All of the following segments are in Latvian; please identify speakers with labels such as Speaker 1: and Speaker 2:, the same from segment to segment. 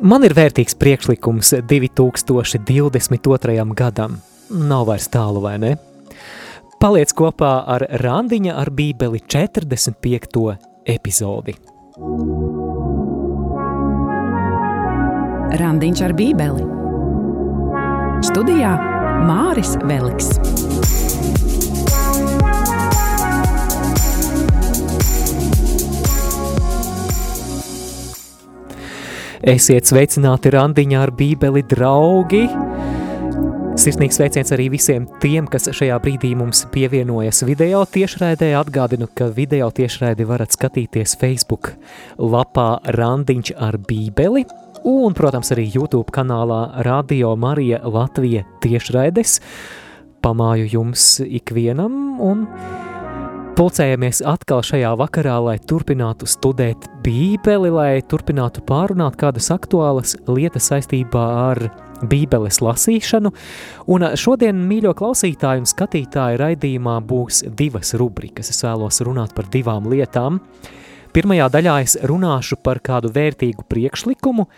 Speaker 1: Man ir vērtīgs priekšlikums 2022. gadam. Nav vairs tālu, vai ne? Paliec kopā ar Randiņa ar Bībeli 45. epizodi.
Speaker 2: Randiņš ar Bībeli. Studijā Māris Veliks.
Speaker 1: Esiet sveicināti randiņā ar bībeli draugi! Sirsnīgs sveiciens arī visiem tiem, kas šajā brīdī mums pievienojas video tiešraidē. Atgādinu, ka video tiešraidi varat skatīties Facebook lapā Randiņš ar bībeli un, protams, arī YouTube kanālā Radio Marija Latvija tiešraides. Pamāju jums ikvienam un Pulcējamies atkal šajā vakarā, lai turpinātu studēt Bībeli, lai turpinātu pārunāt kādas aktuālas lietas saistībā ar Bībeles lasīšanu. Un šodien, mīļo klausītāju un skatītāju raidījumā, būs divas rubrikas. Es vēlos runāt par divām lietām. Pirmajā daļā es runāšu par kādu vērtīgu priekšlikumu,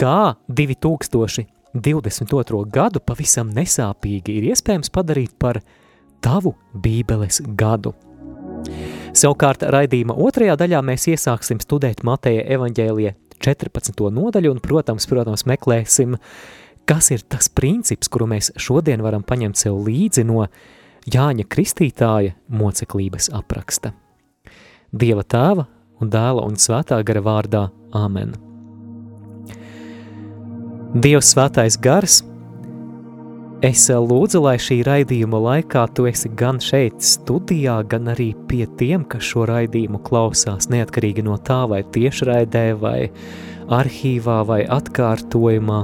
Speaker 1: kā 2022. gadu pavisam nesāpīgi ir iespējams padarīt par tavu Bībeles gadu. Savukārt raidījuma otrajā daļā mēs iesāksim studēt Mateja evaņģēlija 14. nodaļu un, protams, protams, meklēsim, kas ir tas princips, kuru mēs šodien varam paņemt sev līdzi no Jāņa Kristītāja moceklības apraksta. Dieva tēva un dēla un svētā gara vārdā Āmen. Dievs svētais gars – Es lūdzu, lai šī raidījuma laikā tu esi gan šeit studijā, gan arī pie tiem, kas šo raidījumu klausās, neatkarīgi no tā, vai tiešraidē, vai arhīvā, vai atkārtojumā.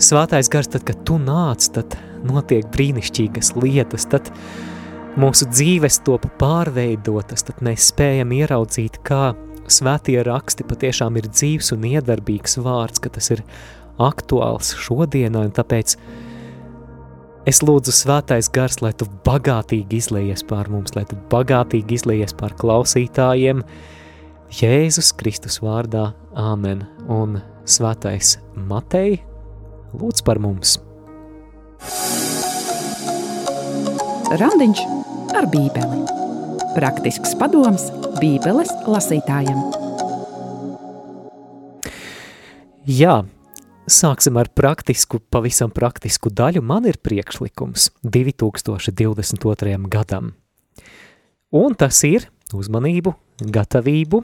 Speaker 1: Svētais gars, tad, kad tu nāc, tad notiek brīnišķīgas lietas, tad mūsu dzīves top pārveidotas, tad mēs spējam ieraudzīt, kā svētie raksti patiešām ir dzīves un iedarbīgs vārds, ka tas ir aktuāls šodienai, un tāpēc Es lūdzu, svētais gars, lai tu bagātīgi izlējies pār mums, lai tu bagātīgi izlējies pār klausītājiem. Jēzus Kristus vārdā, Āmen. Un svētais Matei, lūdz par mums.
Speaker 2: Randiņš ar Bībeli. Praktisks padoms Bībeles lasītājiem.
Speaker 1: Jā, Sāksim ar praktisku, pavisam praktisku daļu. Man ir priekšlikums 2022. gadam. Un tas ir uzmanību, gatavību,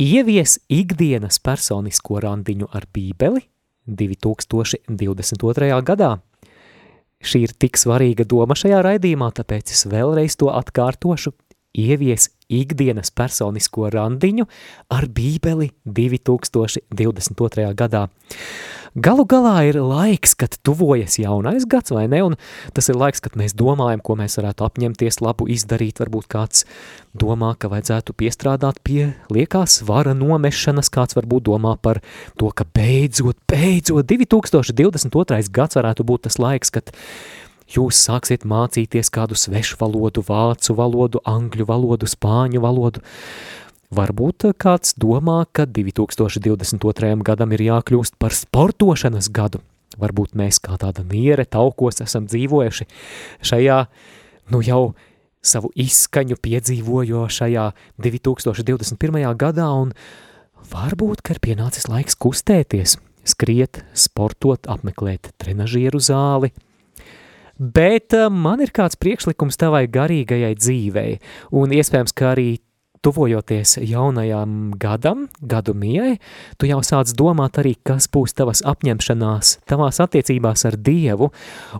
Speaker 1: ievies ikdienas personisko randiņu ar bībeli 2022. gadā. Šī ir tik svarīga doma šajā raidījumā, tāpēc es vēlreiz to atkārtošu, ievies ikdienas personisko randiņu ar bībeli 2022. gadā. Galu galā ir laiks, kad tuvojas jaunais gads, vai ne? Un tas ir laiks, kad mēs domājam, ko mēs varētu apņemties labu izdarīt. Varbūt kāds domā, ka vajadzētu piestrādāt pie liekās svara nomešanas, kāds varbūt domā par to, ka beidzot, beidzot 2022. gads varētu būt tas laiks, kad jūs sāksiet mācīties kādu svešu valodu, vācu valodu, angļu valodu, spāņu valodu. Varbūt kāds domā, ka 2022. gadam ir jākļūst par sportošanas gadu. Varbūt mēs kā tāda niere taukos esam dzīvojuši šajā, nu jau savu izskaņu piedzīvojošajā 2021. gadā, un varbūt, ka ir pienācis laiks kustēties, skriet, sportot, apmeklēt trenažieru zāli – Bet uh, man ir kāds priekšlikums tavai garīgajai dzīvei, un iespējams, ka arī tuvojoties jaunajam gadam, gadu mijai, tu jau sāc domāt arī, kas būs tavas apņemšanās, tavās attiecībās ar Dievu,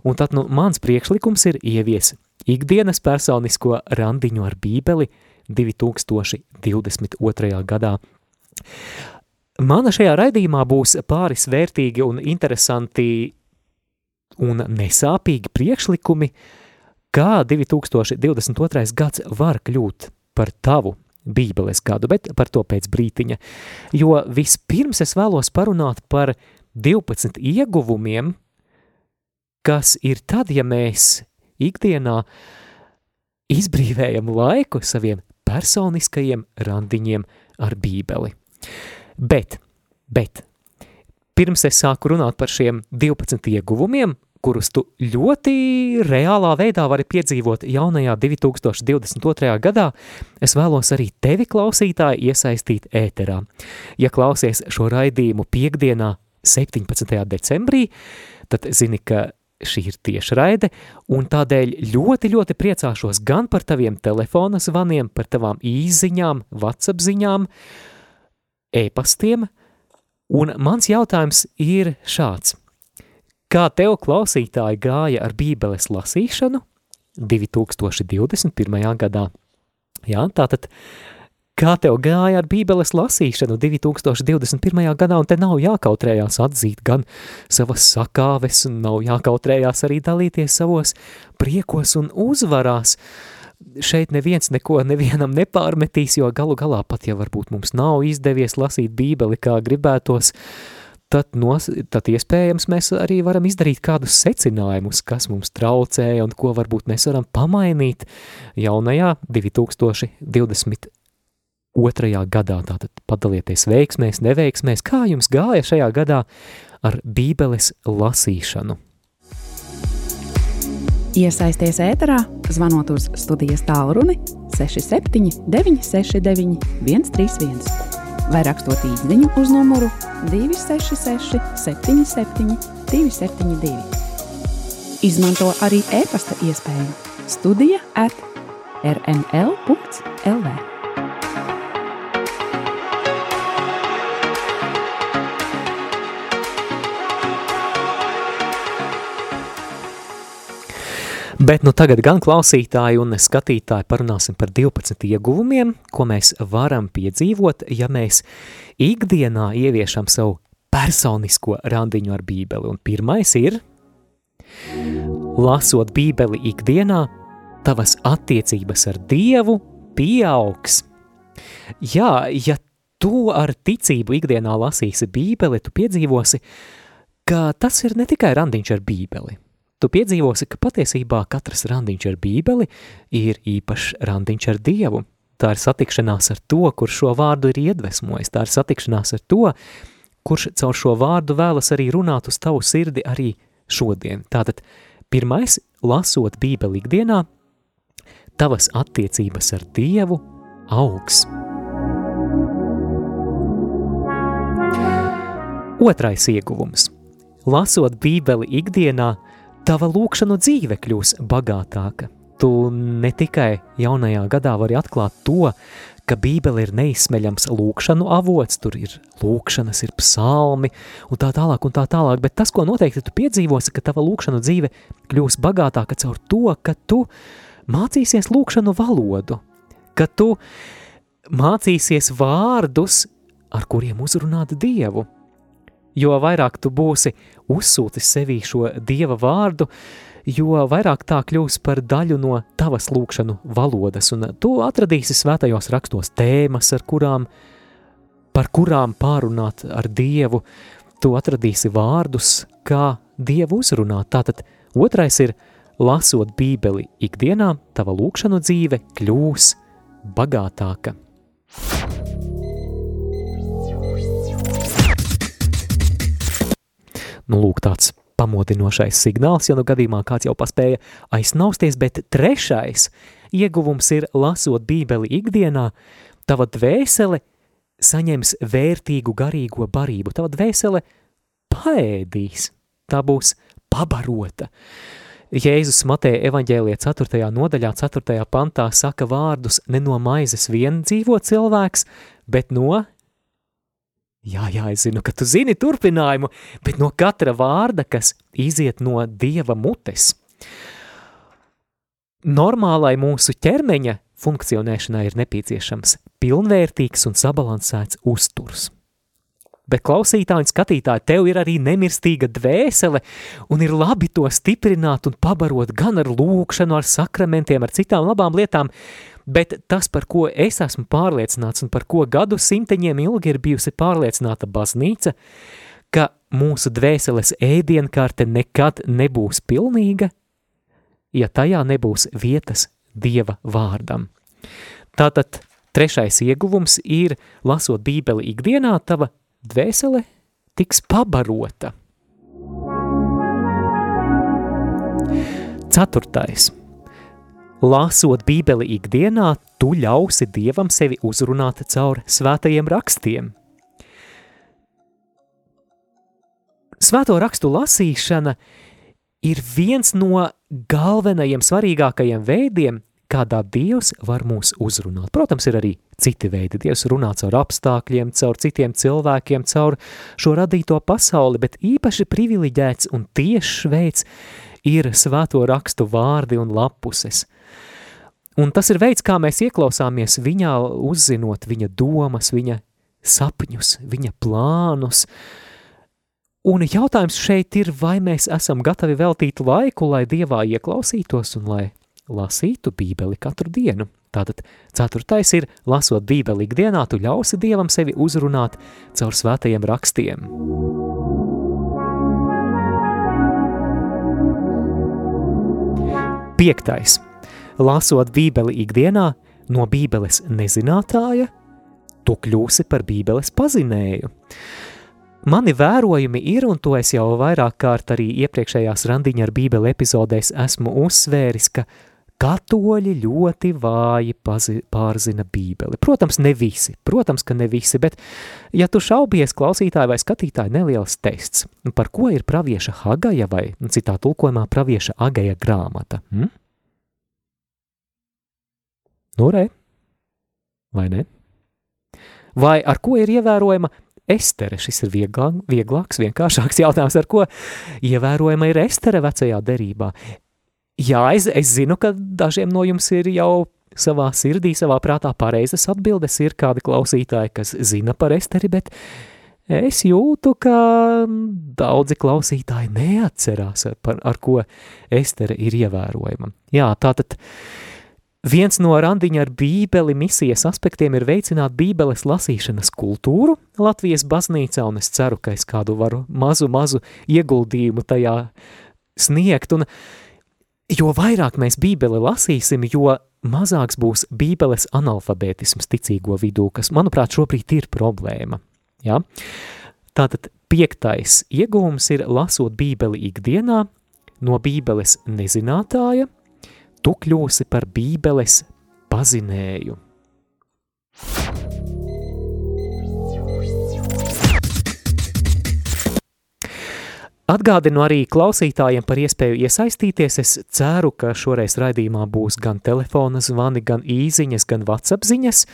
Speaker 1: un tad nu, mans priekšlikums ir ievies ikdienas personisko randiņu ar bībeli 2022. gadā. Mana šajā raidījumā būs pāris vērtīgi un interesanti un nesāpīgi priekšlikumi, kā 2022. gads var kļūt par tavu bībeles gadu, bet par to pēc brītiņa. Jo vispirms es vēlos parunāt par 12 ieguvumiem, kas ir tad, ja mēs ikdienā izbrīvējam laiku saviem personiskajiem randiņiem ar bībeli. Bet, bet, pirms es sāku runāt par šiem 12 ieguvumiem, kurus tu ļoti reālā veidā vari piedzīvot jaunajā 2022. gadā, es vēlos arī tevi, klausītāji, iesaistīt ēterā. Ja klausies šo raidījumu piekdienā, 17. decembrī, tad zini, ka šī ir tiešraide, un tādēļ ļoti, ļoti priecāšos gan par taviem telefona zvaniem, par tavām īziņām, WhatsApp ziņām, e-pastiem, un mans jautājums ir šāds. Kā tev klausītāji gāja ar bībeles lasīšanu 2021. gadā? Jā, tātad, kā tev gāja ar bībeles lasīšanu 2021. gadā, un te nav jākautrējās atzīt gan savas sakāves, un nav jākautrējās arī dalīties savos priekos un uzvarās. Šeit neviens neko nevienam nepārmetīs, jo galu galā pat, ja varbūt mums nav izdevies lasīt bībeli kā gribētos, uh, tad, nos, tad iespējams mēs arī varam izdarīt kādus secinājumus, kas mums traucēja un ko varbūt mēs varam pamainīt jaunajā 2022. gadā. Tātad padalieties veiksmēs, neveiksmēs, kā jums gāja šajā gadā ar bībeles lasīšanu.
Speaker 2: Iesaisties ēterā, zvanot uz studijas tālruni 67 969 131 vai rakstot īsiņu uz numuru 266, 77, 272. Izmanto arī e-pasta iespēju Studija at rml.lv.
Speaker 1: Bet nu tagad gan klausītāji un skatītāji parunāsim par 12 ieguvumiem, ko mēs varam piedzīvot, ja mēs ikdienā ieviešam savu personisko randiņu ar bībeli. Un pirmais ir, lasot bībeli ikdienā, tavas attiecības ar Dievu pieaugs. Jā, ja tu ar ticību ikdienā lasīsi bībeli, tu piedzīvosi, ka tas ir ne tikai randiņš ar bībeli – tu piedzīvosi, ka patiesībā katrs randiņš ar bībeli ir īpašs randiņš ar Dievu. Tā ir satikšanās ar to, kurš šo vārdu ir iedvesmojis, tā ir satikšanās ar to, kurš caur šo vārdu vēlas arī runāt uz tavu sirdi arī šodien. Tātad, pirmais, lasot bībeli ikdienā, tavas attiecības ar Dievu augs. Otrais ieguvums. Lasot bībeli ikdienā, tava lūkšanu dzīve kļūs bagātāka. Tu ne tikai jaunajā gadā vari atklāt to, ka Bībele ir neizsmeļams lūkšanu avots, tur ir lūkšanas, ir psalmi un tā tālāk un tā tālāk, bet tas, ko noteikti tu piedzīvosi, ka tava lūkšanu dzīve kļūs bagātāka caur to, ka tu mācīsies lūkšanu valodu, ka tu mācīsies vārdus, ar kuriem uzrunāt Dievu – jo vairāk tu būsi uzsūtis sevī šo Dieva vārdu, jo vairāk tā kļūs par daļu no tavas lūkšanu valodas, un tu atradīsi svētajos rakstos tēmas, ar kurām, par kurām pārunāt ar Dievu, tu atradīsi vārdus, kā Dievu uzrunāt. Tātad otrais ir, lasot bībeli ikdienā, tava lūkšanu dzīve kļūs bagātāka. Nu, lūk, tāds pamodinošais signāls, ja nu gadījumā kāds jau paspēja aizsnausties, bet trešais ieguvums ir lasot bībeli ikdienā, tava dvēsele saņems vērtīgu garīgo barību, tava dvēsele paēdīs, tā būs pabarota. Jēzus Mateja evaņģēlie 4. nodaļā 4. pantā saka vārdus ne no maizes vien dzīvo cilvēks, bet no Jā, jā, es zinu, ka tu zini turpinājumu, bet no katra vārda, kas iziet no Dieva mutes. Normālai mūsu ķermeņa funkcionēšanai ir nepieciešams pilnvērtīgs un sabalansēts uzturs. Bet klausītāji un skatītāji, tev ir arī nemirstīga dvēsele, un ir labi to stiprināt un pabarot gan ar lūkšanu, ar sakramentiem, ar citām labām lietām, bet tas, par ko es esmu pārliecināts un par ko gadu simteņiem ilgi ir bijusi pārliecināta baznīca, ka mūsu dvēseles ēdienkarte nekad nebūs pilnīga, ja tajā nebūs vietas Dieva vārdam. Tātad trešais ieguvums ir, lasot bībeli ikdienā, tava dvēsele tiks pabarota. Ceturtais. Lāsot bībeli ikdienā, tu ļausi Dievam sevi uzrunāt caur svētajiem rakstiem. Svēto rakstu lasīšana ir viens no galvenajiem svarīgākajiem veidiem, kādā Dievs var mūs uzrunāt. Protams, ir arī citi veidi. Dievs runā caur apstākļiem, caur citiem cilvēkiem, caur šo radīto pasauli, bet īpaši privileģēts un tiešs veids ir svēto rakstu vārdi un lapuses. Un tas ir veids, kā mēs ieklausāmies viņā, uzzinot viņa domas, viņa sapņus, viņa plānus. Un jautājums šeit ir, vai mēs esam gatavi veltīt laiku, lai Dievā ieklausītos un lai lasītu bībeli katru dienu. Tātad ceturtais ir, lasot bībeli ikdienā, tu ļausi Dievam sevi uzrunāt caur svētajiem rakstiem. Piektais. Lasot bībeli ikdienā, no bībeles nezinātāja, tu kļūsi par bībeles pazinēju. Mani vērojumi ir, un to es jau vairāk kārt arī iepriekšējās randiņa ar bībeli epizodēs esmu uzsvēris, ka katoļi ļoti vāji pazi, pārzina bībeli. Protams, ne visi, protams, ka ne visi, bet ja tu šaubies klausītāji vai skatītāji neliels tests, par ko ir pravieša Hagaja vai citā tulkojumā pravieša Agaja grāmata? Hm? Nu, re? Vai ne? Vai ar ko ir ievērojama Estere, šis ir vieglāk, vieglāks, vienkāršāks jautājums, ar ko ievērojama ir Estere vecajā derībā. Jā, es, es zinu, ka dažiem no jums ir jau savā sirdī, savā prātā pareizas atbildes. Ir kādi klausītāji, kas zina par esteri, bet es jūtu, ka daudzi klausītāji neatcerās, par, ar ko estere ir ievērojama. Jā, tātad viens no randiņa ar bībeli misijas aspektiem ir veicināt bībeles lasīšanas kultūru Latvijas baznīcā, un es ceru, ka es kādu varu mazu, mazu ieguldījumu tajā sniegt, un jo vairāk mēs bībeli lasīsim, jo mazāks būs bībeles analfabētisms ticīgo vidū, kas, manuprāt, šobrīd ir problēma. Ja? Tātad piektais iegūms ir lasot bībeli ikdienā, no bībeles nezinātāja, tu kļūsi par bībeles pazinēju. Atgādinu arī klausītājiem par iespēju iesaistīties. Es ceru, ka šoreiz raidījumā būs gan telefona zvani, gan īziņas, gan WhatsApp ziņas.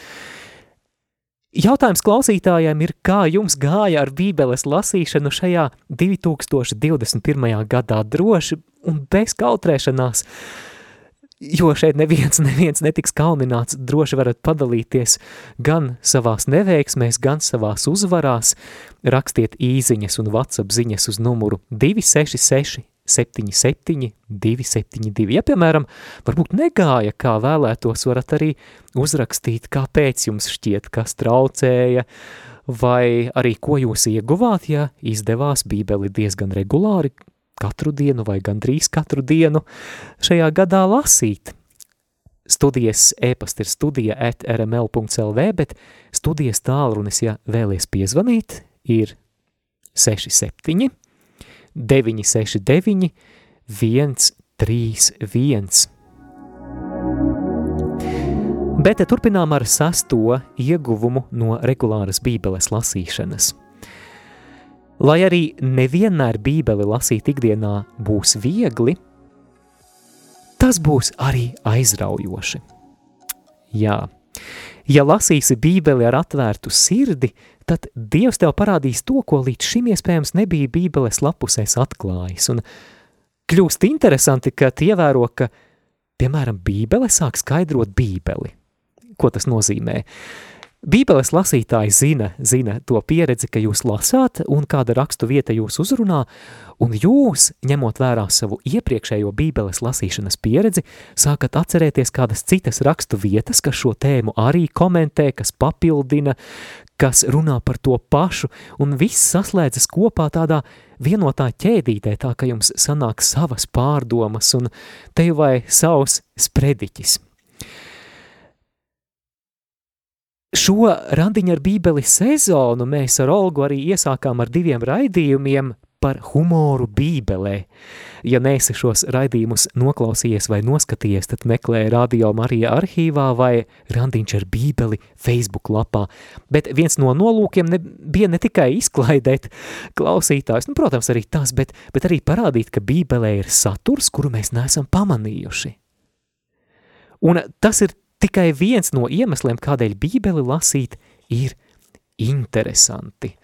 Speaker 1: Jautājums klausītājiem ir, kā jums gāja ar bībeles lasīšanu šajā 2021. gadā droši un bez kautrēšanās. Jo šeit neviens, neviens netiks kaunināts, droši varat padalīties gan savās neveiksmēs, gan savās uzvarās, rakstiet īziņas un WhatsApp ziņas uz numuru 266 77 272. Ja, piemēram, varbūt negāja, kā vēlētos, varat arī uzrakstīt, kāpēc jums šķiet, kas traucēja, vai arī ko jūs ieguvāt, ja izdevās bībeli diezgan regulāri katru dienu vai gandrīz katru dienu šajā gadā lasīt. Studijas e-pasta ir studija at rml.lv, bet studijas tālrunis, ja vēlies piezvanīt, ir 67 969 131. Bet turpinām ar sasto ieguvumu no regulāras bībeles lasīšanas – Lai arī nevienmēr bībeli lasīt ikdienā būs viegli, tas būs arī aizraujoši. Jā, ja lasīsi bībeli ar atvērtu sirdi, tad Dievs tev parādīs to, ko līdz šim iespējams nebija bībeles lapusēs atklājis, un kļūst interesanti, ka ievēro, ka, piemēram, bībele sāk skaidrot bībeli. Ko tas nozīmē? Bībeles lasītāji zina, zina to pieredzi, ka jūs lasāt un kāda rakstu vieta jūs uzrunā, un jūs, ņemot vērā savu iepriekšējo bībeles lasīšanas pieredzi, sākat atcerēties kādas citas rakstu vietas, kas šo tēmu arī komentē, kas papildina, kas runā par to pašu, un viss saslēdzas kopā tādā vienotā ķēdītē, tā ka jums sanāk savas pārdomas un te vai savs sprediķis.
Speaker 3: Šo randiņu ar bībeli sezonu mēs ar Olgu arī iesākām ar diviem raidījumiem par humoru bībelē. Ja neesi šos raidījumus noklausījies vai noskatījies, tad meklē Radio Marija arhīvā vai randiņš ar bībeli Facebook lapā. Bet viens no nolūkiem ne, bija ne tikai izklaidēt klausītājs, nu, protams, arī tas, bet, bet arī parādīt, ka bībelē ir saturs, kuru mēs neesam pamanījuši. Un tas ir tikai viens no iemesliem, kādēļ Bībeli lasīt ir interesanti.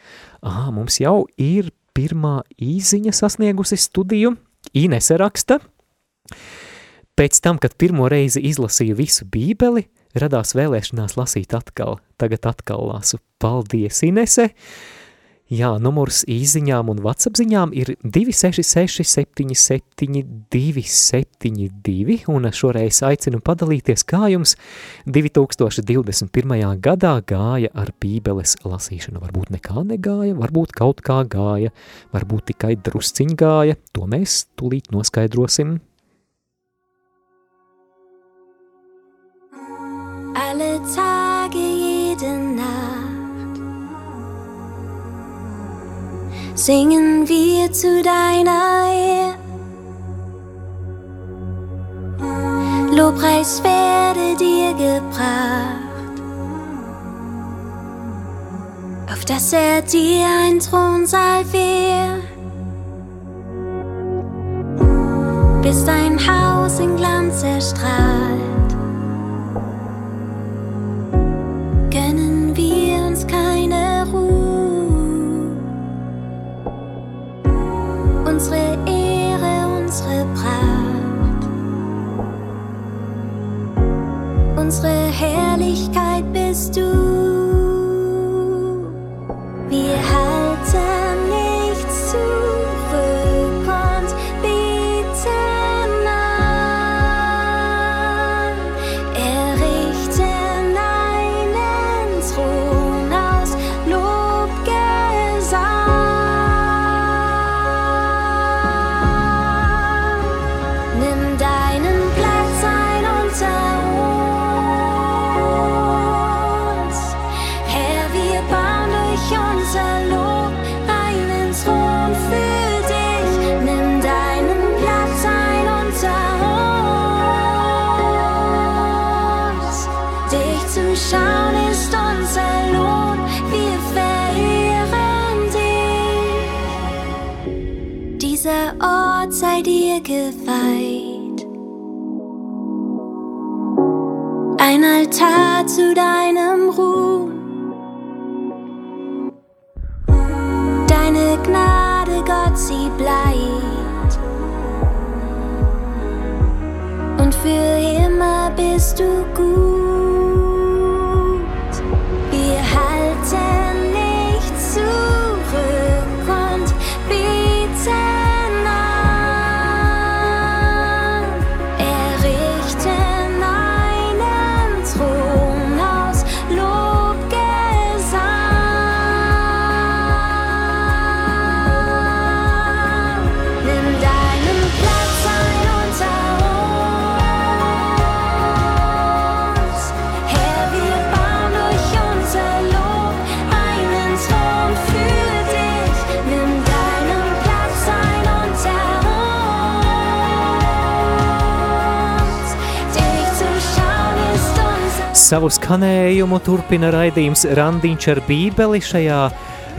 Speaker 3: Aha, mums jau ir pirmā īziņa sasniegusi studiju, Inese raksta. Pēc tam, kad pirmo reizi izlasīju visu Bībeli, radās vēlēšanās lasīt atkal. Tagad atkal lasu. Paldies, Inese! Jā, numurs īziņām un vatsapziņām ir 266 77 272, un šoreiz aicinu padalīties, kā jums 2021. gadā gāja ar bībeles lasīšanu. Varbūt nekā negāja, varbūt kaut kā gāja, varbūt tikai drusciņ gāja, to mēs tūlīt noskaidrosim. Singen wir zu deiner Ehre. Lobpreis werde dir gebracht, auf dass er dir ein Thronsaal wär, bis dein Haus in Glanz erstrahlt. Gönnen wir uns keine Unsere Herrlichkeit bist du. Dir geweiht. Ein Altar zu deinem Ruhm. Deine Gnade, Gott, sie bleibt. Savu skanējumu turpina raidījums Randiņš ar bībeli. Šajā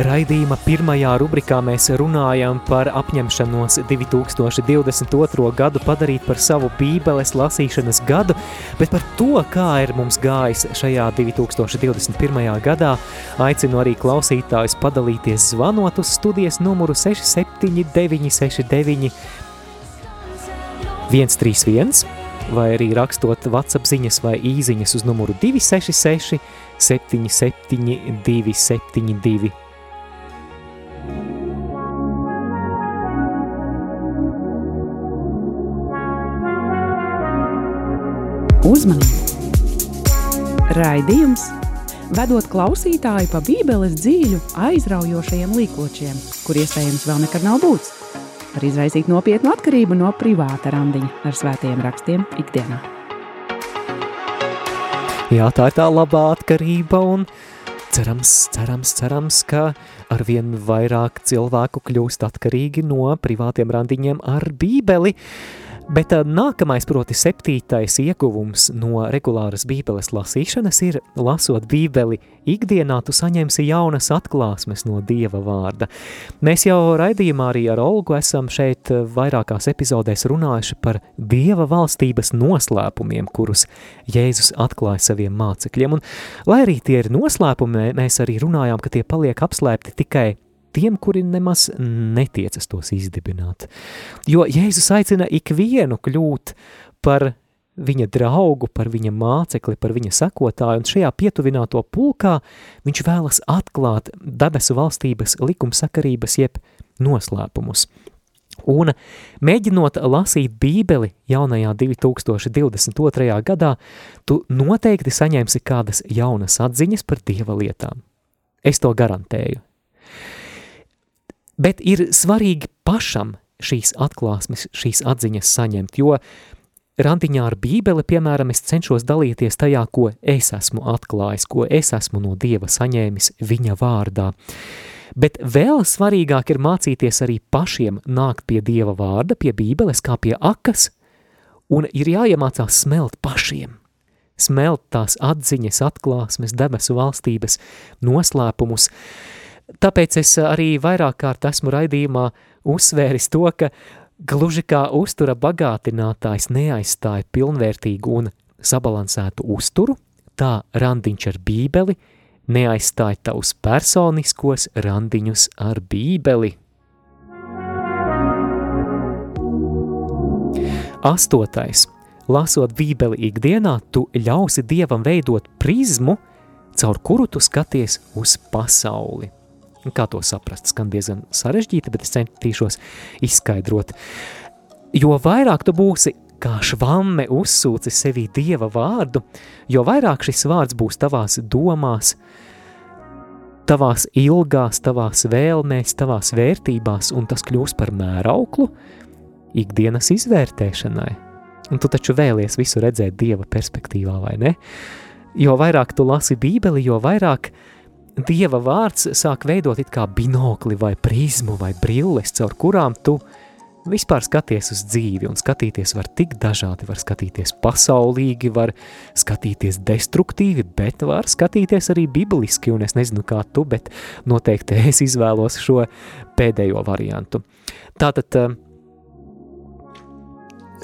Speaker 3: raidījuma pirmajā rubrikā mēs runājam par apņemšanos 2022. gadu padarīt par savu bībeles lasīšanas gadu, bet par to, kā ir mums gājis šajā 2021. gadā, aicinu arī klausītājus padalīties zvanot uz studijas numuru 67969 131 vai arī rakstot WhatsApp ziņas vai īziņas uz numuru 266 77 272.
Speaker 2: Uzmanību! Raidījums vedot klausītāju pa Bībeles dzīļu aizraujošajiem līkločiem, kur iespējams vēl nekad nav būts. Var izraisīt nopietnu atkarību no privāta randiņa ar svētajiem rakstiem ikdienā.
Speaker 1: Jā, tā ir tā labā atkarība un cerams, cerams, cerams, ka arvien vairāk cilvēku kļūst atkarīgi no privātiem randiņiem ar bībeli. Bet nākamais, proti, septītais ieguvums no regulāras bībeles lasīšanas ir, lasot bībeli, ikdienā tu saņemsi jaunas atklāsmes no Dieva vārda. Mēs jau raidījumā arī ar Olgu esam šeit vairākās epizodēs runājuši par Dieva valstības noslēpumiem, kurus Jēzus atklāja saviem mācekļiem. Un, lai arī tie ir noslēpumi, mēs arī runājām, ka tie paliek apslēpti tikai tiem, kuri nemaz netiecas tos izdibināt. Jo Jēzus aicina ikvienu kļūt par viņa draugu, par viņa mācekli, par viņa sekotāju, un šajā pietuvināto pulkā viņš vēlas atklāt debesu valstības likumsakarības jeb noslēpumus. Un mēģinot lasīt bībeli jaunajā 2022. gadā, tu noteikti saņemsi kādas jaunas atziņas par dieva lietām. Es to garantēju. Bet ir svarīgi pašam šīs atklāsmes, šīs atziņas saņemt, jo randiņā ar bībeli, piemēram, es cenšos dalīties tajā, ko es esmu atklājis, ko es esmu no Dieva saņēmis viņa vārdā. Bet vēl svarīgāk ir mācīties arī pašiem nākt pie Dieva vārda, pie bībeles kā pie akas, un ir jāiemācās smelt pašiem. Smelt tās atziņas, atklāsmes, debesu valstības, noslēpumus, uh, Tāpēc es arī vairāk kārt esmu raidījumā uzsvēris to, ka gluži kā uztura bagātinātājs neaizstāja pilnvērtīgu un sabalansētu uzturu, tā randiņš ar bībeli neaizstāja tavus personiskos randiņus ar bībeli. Astotais. Lasot bībeli ikdienā, tu ļausi Dievam veidot prizmu, caur kuru tu skaties uz pasauli. Kā to saprast? Skan diezgan sarežģīti, bet es centīšos izskaidrot. Jo vairāk tu būsi kā švamme uzsūci sevī Dieva vārdu, jo vairāk šis vārds būs tavās domās, tavās ilgās, tavās vēlmēs, tavās vērtībās, un tas kļūs par mērauklu ikdienas izvērtēšanai. Un tu taču vēlies visu redzēt Dieva perspektīvā, vai ne? Jo vairāk tu lasi bībeli, jo vairāk uh, Dieva vārds sāk veidot it kā binokli vai prizmu vai brilles, caur kurām tu vispār skaties uz dzīvi, un skatīties var tik dažādi, var skatīties pasaulīgi, var skatīties destruktīvi, bet var skatīties arī bibliski, un es nezinu kā tu, bet noteikti es izvēlos šo pēdējo variantu. Tātad eh,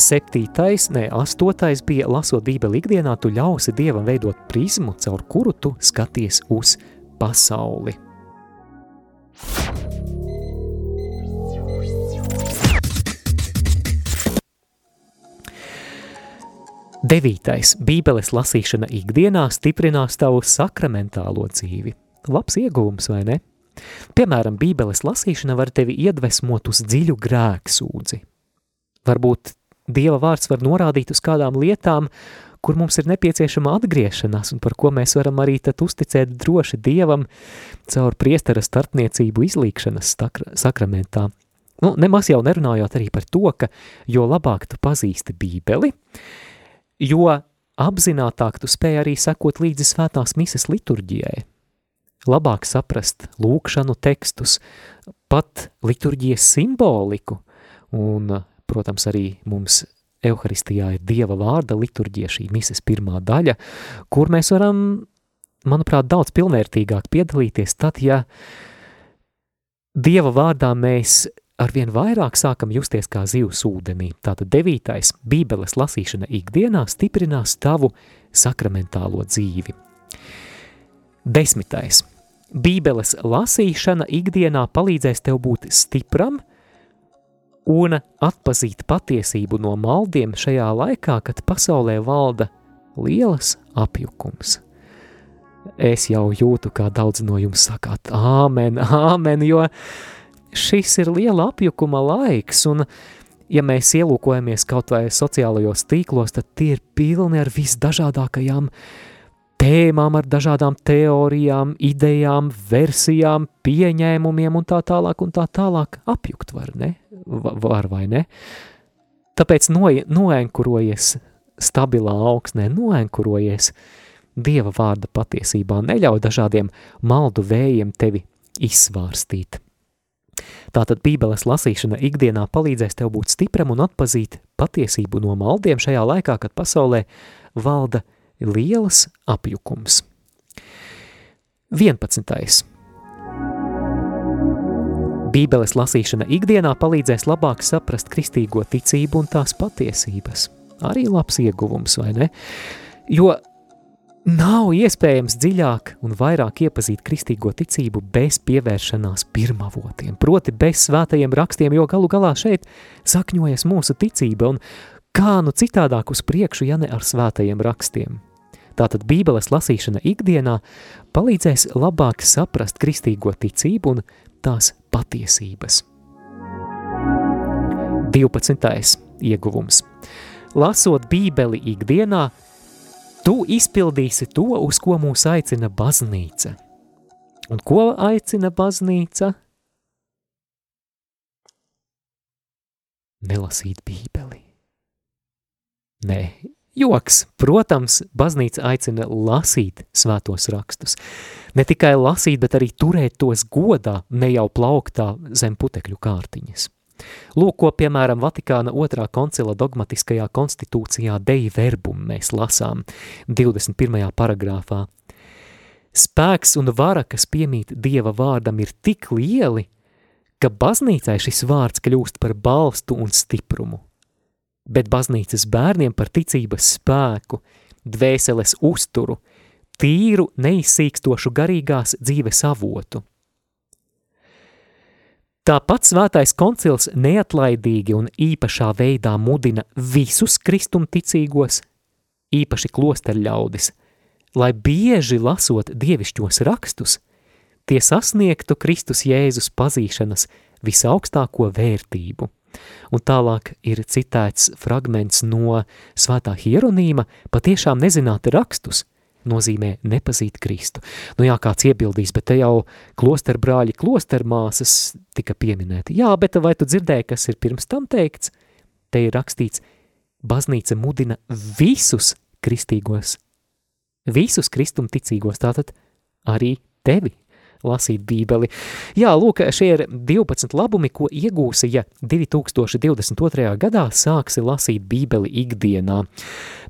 Speaker 1: septītais, ne, astotais bija lasot bībeli ikdienā, tu ļausi Dievam veidot prizmu, caur kuru tu skaties uz pasauli. Devītais. Bībeles lasīšana ikdienā stiprinās tavu sakramentālo dzīvi. Labs iegūms, vai ne? Piemēram, Bībeles lasīšana var tevi iedvesmot uz dziļu grēksūdzi. Varbūt Dieva vārds var norādīt uz kādām lietām, kur mums ir nepieciešama atgriešanās un par ko mēs varam arī tad uzticēt droši Dievam caur priestera starpniecību izlīkšanas sakramentā. Nu, nemaz jau nerunājot arī par to, ka jo labāk tu pazīsti bībeli, jo apzinātāk tu spēj arī sekot līdzi svētās mises liturģijai. Labāk saprast lūkšanu tekstus, pat liturģijas simboliku, un, protams, arī mums Euharistijā ir Dieva vārda liturģija, šī mises pirmā daļa, kur mēs varam, manuprāt, daudz pilnvērtīgāk piedalīties tad, ja Dieva vārdā mēs arvien vairāk sākam justies kā zivs ūdenī. Tātad devītais – bībeles lasīšana ikdienā stiprinās tavu sakramentālo dzīvi. Desmitais – bībeles lasīšana ikdienā palīdzēs tev būt stipram – un atpazīt patiesību no maldiem šajā laikā, kad pasaulē valda lielas apjukums. Es jau jūtu, kā daudz no jums sakāt, āmen, āmen, jo šis ir liela apjukuma laiks, un ja mēs ielūkojamies kaut vai sociālajos tīklos, tad tie ir pilni ar visdažādākajām tēmām, ar dažādām teorijām, idejām, versijām, pieņēmumiem un tā tālāk un tā tālāk apjukt var, ne? var vai ne. Tāpēc no, noenkurojies stabilā augsnē, noenkurojies Dieva vārda patiesībā, neļauj dažādiem maldu vējiem tevi izsvārstīt. Tātad Bībeles lasīšana ikdienā palīdzēs tev būt stipram un atpazīt patiesību no maldiem šajā laikā, kad pasaulē valda lielas apjukums. 11. Bībeles lasīšana ikdienā palīdzēs labāk saprast kristīgo ticību un tās patiesības. Arī labs ieguvums, vai ne? Jo nav iespējams dziļāk un vairāk iepazīt kristīgo ticību bez pievēršanās pirmavotiem, proti bez svētajiem rakstiem, jo galu galā šeit sakņojas mūsu ticība un kā nu citādāk uz priekšu, ja ne ar svētajiem rakstiem. Tātad Bībeles lasīšana ikdienā palīdzēs labāk saprast kristīgo ticību un tās patiesības. 12. ieguvums. Lasot Bībeli ikdienā, tu izpildīsi to, uz ko mūs aicina baznīca. Un ko aicina baznīca? Nelasīt Bībeli. Nē, Joks, protams, baznīca aicina lasīt svētos rakstus. Ne tikai lasīt, bet arī turēt tos godā, ne jau plauktā zem putekļu kārtiņas. Lūk, ko, piemēram, Vatikāna otrā koncila dogmatiskajā konstitūcijā Dei verbum mēs lasām 21. paragrāfā. Spēks un vara, kas piemīt Dieva vārdam, ir tik lieli, ka baznīcai šis vārds kļūst par balstu un stiprumu bet baznīcas bērniem par ticības spēku, dvēseles uzturu, tīru, neizsīkstošu garīgās dzīves avotu. Tāpat svētais koncils neatlaidīgi un īpašā veidā mudina visus kristumticīgos, īpaši klosterļaudis, lai bieži lasot dievišķos rakstus, tie sasniegtu Kristus Jēzus pazīšanas visaugstāko vērtību. Un tālāk ir citēts fragments no svētā hieronīma, patiešām nezināt rakstus, nozīmē nepazīt Kristu. Nu jā, kāds iebildīs, bet te jau klosterbrāļi, klostermāsas tika pieminēti. Jā, bet vai tu dzirdēji, kas ir pirms tam teikts? Te ir rakstīts, baznīca mudina visus kristīgos, visus kristumticīgos, tātad arī tevi lasīt bībeli. Jā, lūk, šie ir 12 labumi, ko iegūsi, ja 2022. gadā sāksi lasīt bībeli ikdienā.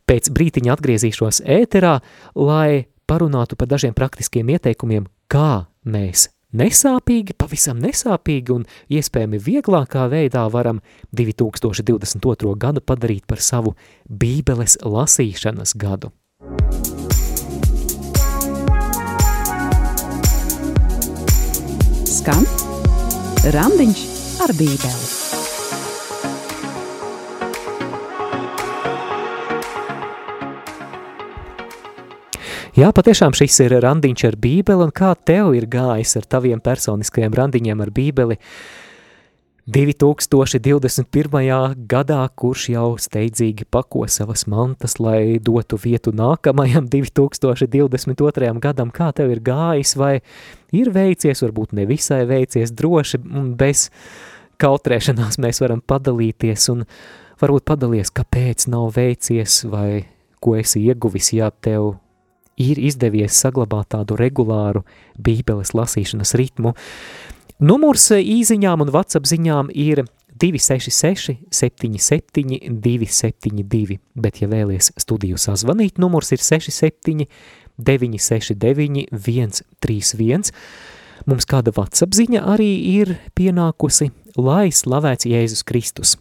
Speaker 1: Pēc brītiņa atgriezīšos ēterā, lai parunātu par dažiem praktiskiem ieteikumiem, kā mēs nesāpīgi, pavisam nesāpīgi un iespējami vieglākā veidā varam 2022. gadu padarīt par savu bībeles lasīšanas gadu.
Speaker 2: Skan Randiņš ar Bībeli.
Speaker 1: Jā, patiešām šis ir randiņš ar bībeli, un kā tev ir gājis ar taviem personiskajiem randiņiem ar bībeli? 2021. gadā, kurš jau steidzīgi pako savas mantas, lai dotu vietu nākamajam 2022. gadam, kā tev ir gājis, vai ir veicies, varbūt nevisai veicies, droši un bez kautrēšanās mēs varam padalīties, un varbūt padalies, kāpēc nav veicies, vai ko esi ieguvis, ja tev ir izdevies saglabāt tādu regulāru bībeles lasīšanas ritmu. Numurs īziņām un WhatsApp ziņām ir 266 77 272, bet ja vēlies studiju sazvanīt, numurs ir 67 969 131. Mums kāda WhatsApp ziņa arī ir pienākusi, lai slavēts Jēzus Kristus.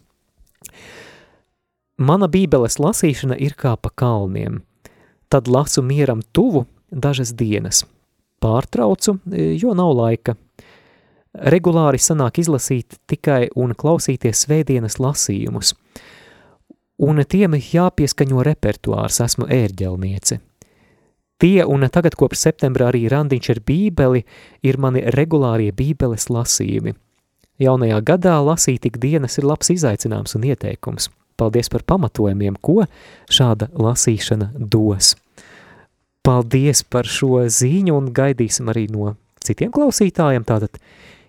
Speaker 1: Mana bībeles lasīšana ir kā pa kalniem. Tad lasu mieram tuvu dažas dienas. Pārtraucu, jo nav laika – regulāri sanāk izlasīt tikai un klausīties svētdienas lasījumus, un tiem jāpieskaņo repertuārs, esmu ērģelniece. Tie, un tagad kopš septembra arī randiņš ar bībeli, ir mani regulārie bībeles lasījumi. Jaunajā gadā lasīt ik dienas ir labs izaicinājums un ieteikums. Paldies par pamatojumiem, ko šāda lasīšana dos. Paldies par šo ziņu un gaidīsim arī no citiem klausītājiem, tātad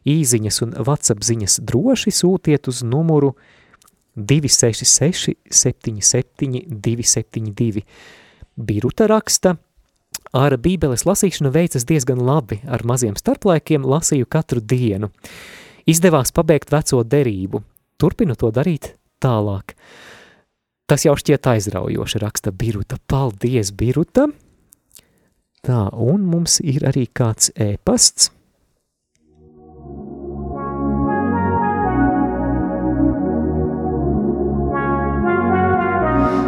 Speaker 1: īziņas un WhatsApp ziņas droši sūtiet uz numuru 266 77 272. Biruta raksta, ar bībeles lasīšanu veicas diezgan labi, ar maziem starplaikiem lasīju katru dienu. Izdevās pabeigt veco derību, turpinu to darīt tālāk. Tas jau šķiet aizraujoši, raksta Biruta. Paldies, Biruta! Tā, un mums ir arī kāds ēpasts.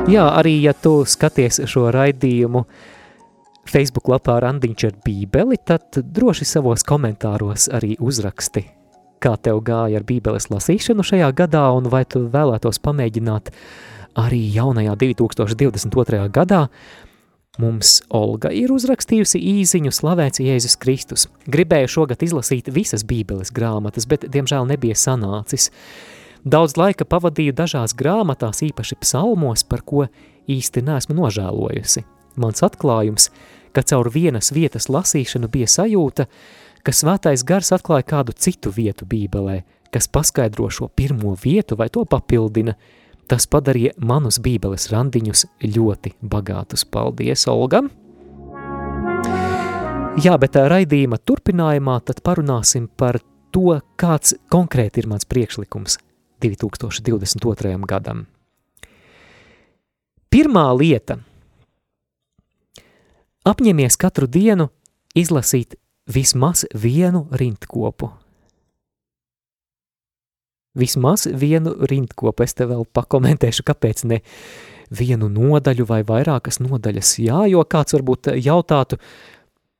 Speaker 1: Jā, arī ja tu skaties šo raidījumu Facebook lapā Randiņš ar bībeli, tad droši savos komentāros arī uzraksti, kā tev gāja ar bībeles lasīšanu šajā gadā un vai tu vēlētos pamēģināt arī jaunajā 2022. gadā. Mums Olga ir uzrakstījusi īziņu slavēts Jēzus Kristus. Gribēju šogad izlasīt visas bībeles grāmatas, bet diemžēl nebija sanācis. Daudz laika pavadīju dažās grāmatās, īpaši psalmos, par ko īsti neesmu nožēlojusi. Mans atklājums, ka caur vienas vietas lasīšanu bija sajūta, ka svētais gars atklāja kādu citu vietu bībelē, kas paskaidro šo pirmo vietu vai to papildina, tas padarīja manus bībeles randiņus ļoti bagātus. Paldies, Olga! Jā, bet raidījuma turpinājumā tad parunāsim par to, kāds konkrēti ir mans priekšlikums 2022. gadam. Pirmā lieta – apņemies katru dienu izlasīt vismaz vienu rindkopu. Vismaz vienu rindkopu, es te vēl pakomentēšu, kāpēc ne vienu nodaļu vai vairākas nodaļas. Jā, jo kāds varbūt jautātu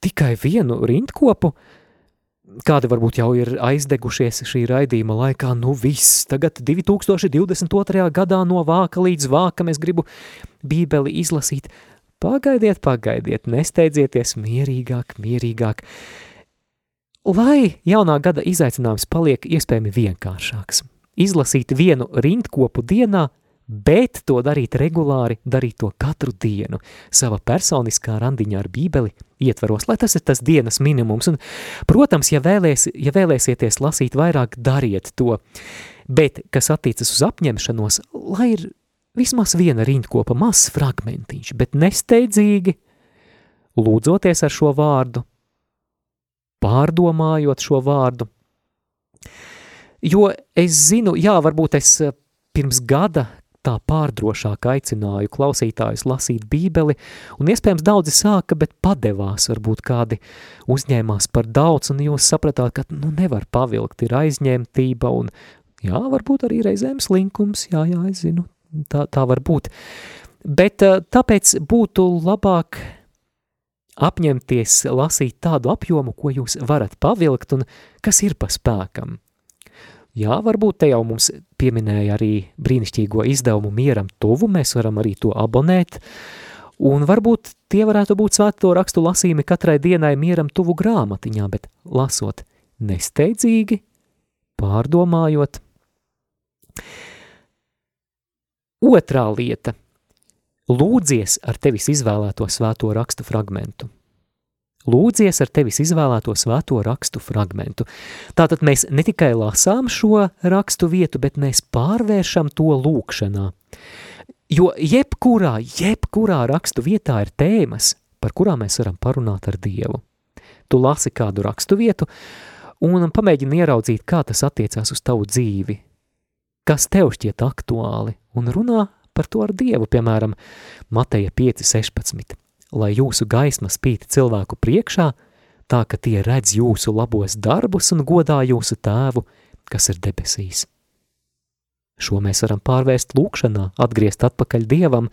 Speaker 1: tikai vienu rindkopu – kādi varbūt jau ir aizdegušies šī raidījuma laikā, nu viss, tagad 2022. gadā no vāka līdz vākam es gribu bībeli izlasīt. Pagaidiet, pagaidiet, nesteidzieties mierīgāk, mierīgāk, lai jaunā gada izaicinājums paliek iespējami vienkāršāks. Izlasīt vienu rindkopu dienā bet to darīt regulāri, darīt to katru dienu, sava personiskā randiņā ar bībeli ietvaros, lai tas ir tas dienas minimums. Un, protams, ja, vēlēs, ja vēlēsieties lasīt vairāk, dariet to, bet, kas attiecas uz apņemšanos, lai ir vismaz viena rindkopa, mazs fragmentiņš, bet nesteidzīgi, lūdzoties ar šo vārdu, pārdomājot šo vārdu, jo es zinu, jā, varbūt es pirms gada tā pārdrošāk aicināju klausītājus lasīt bībeli, un iespējams daudzi sāka, bet padevās, varbūt kādi uzņēmās par daudz, un jūs sapratāt, ka nu nevar pavilkt, ir aizņemtība, un jā, varbūt arī reizēm slinkums, jā, jā, es zinu, tā, tā var būt. Bet eh, tāpēc būtu labāk apņemties lasīt tādu apjomu, ko jūs varat pavilkt un kas ir pa spēkam. Jā, varbūt te jau mums pieminēja arī brīnišķīgo izdevumu mieram tuvu, mēs varam arī to abonēt, un varbūt tie varētu būt svēto rakstu lasījumi katrai dienai mieram tuvu grāmatiņā, bet lasot nesteidzīgi, pārdomājot. Otrā lieta – lūdzies ar tevis izvēlēto svēto rakstu fragmentu – Lūdzies ar tevis izvēlēto svēto rakstu fragmentu. Tātad mēs ne tikai lasām šo rakstu vietu, bet mēs pārvēršam to lūkšanā. Jo jebkurā, jebkurā rakstu vietā ir tēmas, par kurām mēs varam parunāt ar Dievu. Tu lasi kādu rakstu vietu un pamēģini ieraudzīt, kā tas attiecās uz tavu dzīvi, kas tev šķiet aktuāli, un runā par to ar Dievu, piemēram, Mateja 5.16 lai jūsu gaisma spīti cilvēku priekšā, tā ka tie redz jūsu labos darbus un godā jūsu tēvu, kas ir debesīs. Šo mēs varam pārvērst lūkšanā, atgriezt atpakaļ Dievam,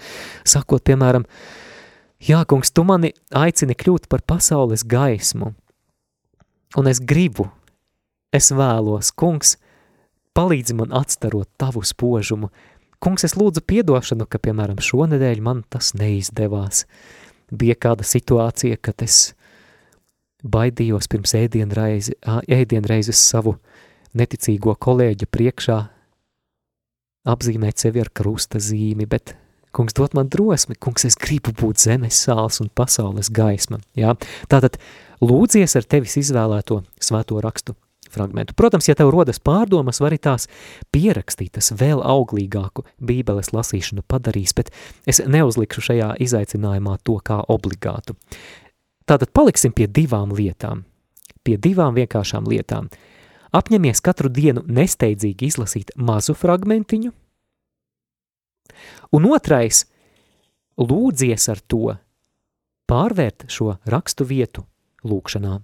Speaker 1: sakot, piemēram, Jā, kungs, tu mani aicini kļūt par pasaules gaismu, un es gribu, es vēlos, kungs, palīdzi man atstarot tavu spožumu. Kungs, es lūdzu piedošanu, ka, piemēram, šonedēļ man tas neizdevās bija kāda situācija, kad es baidījos pirms ēdienreizi, ēdienreizes savu neticīgo kolēģu priekšā apzīmēt sevi ar krusta zīmi, bet kungs dot man drosmi, kungs, es gribu būt zemes sāls un pasaules gaisma. Jā? Tātad lūdzies ar tevis izvēlēto svēto rakstu fragmentu. Protams, ja tev rodas pārdomas, vari tās pierakstīt, tas vēl auglīgāku bībeles lasīšanu padarīs, bet es neuzlikšu šajā izaicinājumā to kā obligātu. Tātad paliksim pie divām lietām. Pie divām vienkāršām lietām. Apņemies katru dienu nesteidzīgi izlasīt mazu fragmentiņu. Un otrais, lūdzies ar to pārvērt šo rakstu vietu lūkšanā.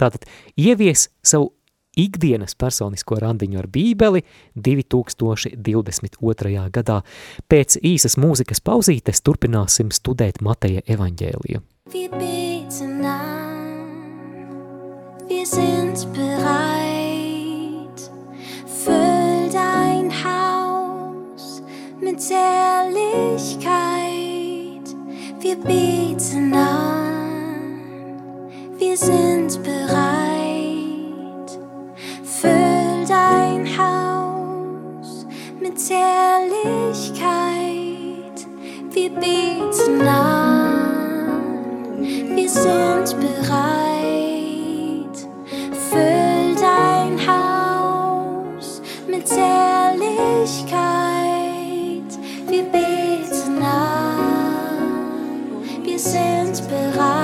Speaker 1: Tātad ievies savu ikdienas personisko randiņu ar bībeli 2022. gadā. Pēc īsas mūzikas pauzītes turpināsim studēt Mateja evaņģēliju.
Speaker 3: Wir beten an, wir sind bereit, füll dein Haus mit Ehrlichkeit. Wir beten an, wir sind bereit, füll dein Haus mit Ehrlichkeit. Wir beten an, wir sind bereit, füll dein Haus mit Ehrlichkeit. Wir beten an, wir sind bereit,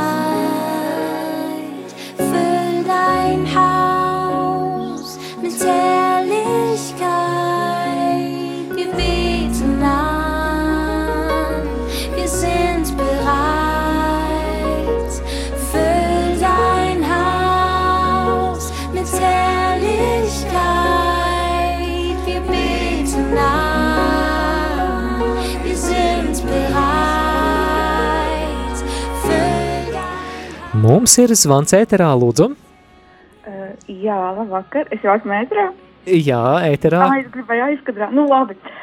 Speaker 1: Mums ir zvans ēterā, lūdzu.
Speaker 4: Uh, jā, labvakar. Es jau esmu ētrā.
Speaker 1: Jā, ēterā.
Speaker 4: Ah, es gribēju aizkadrāt. Nu, labi. Uh,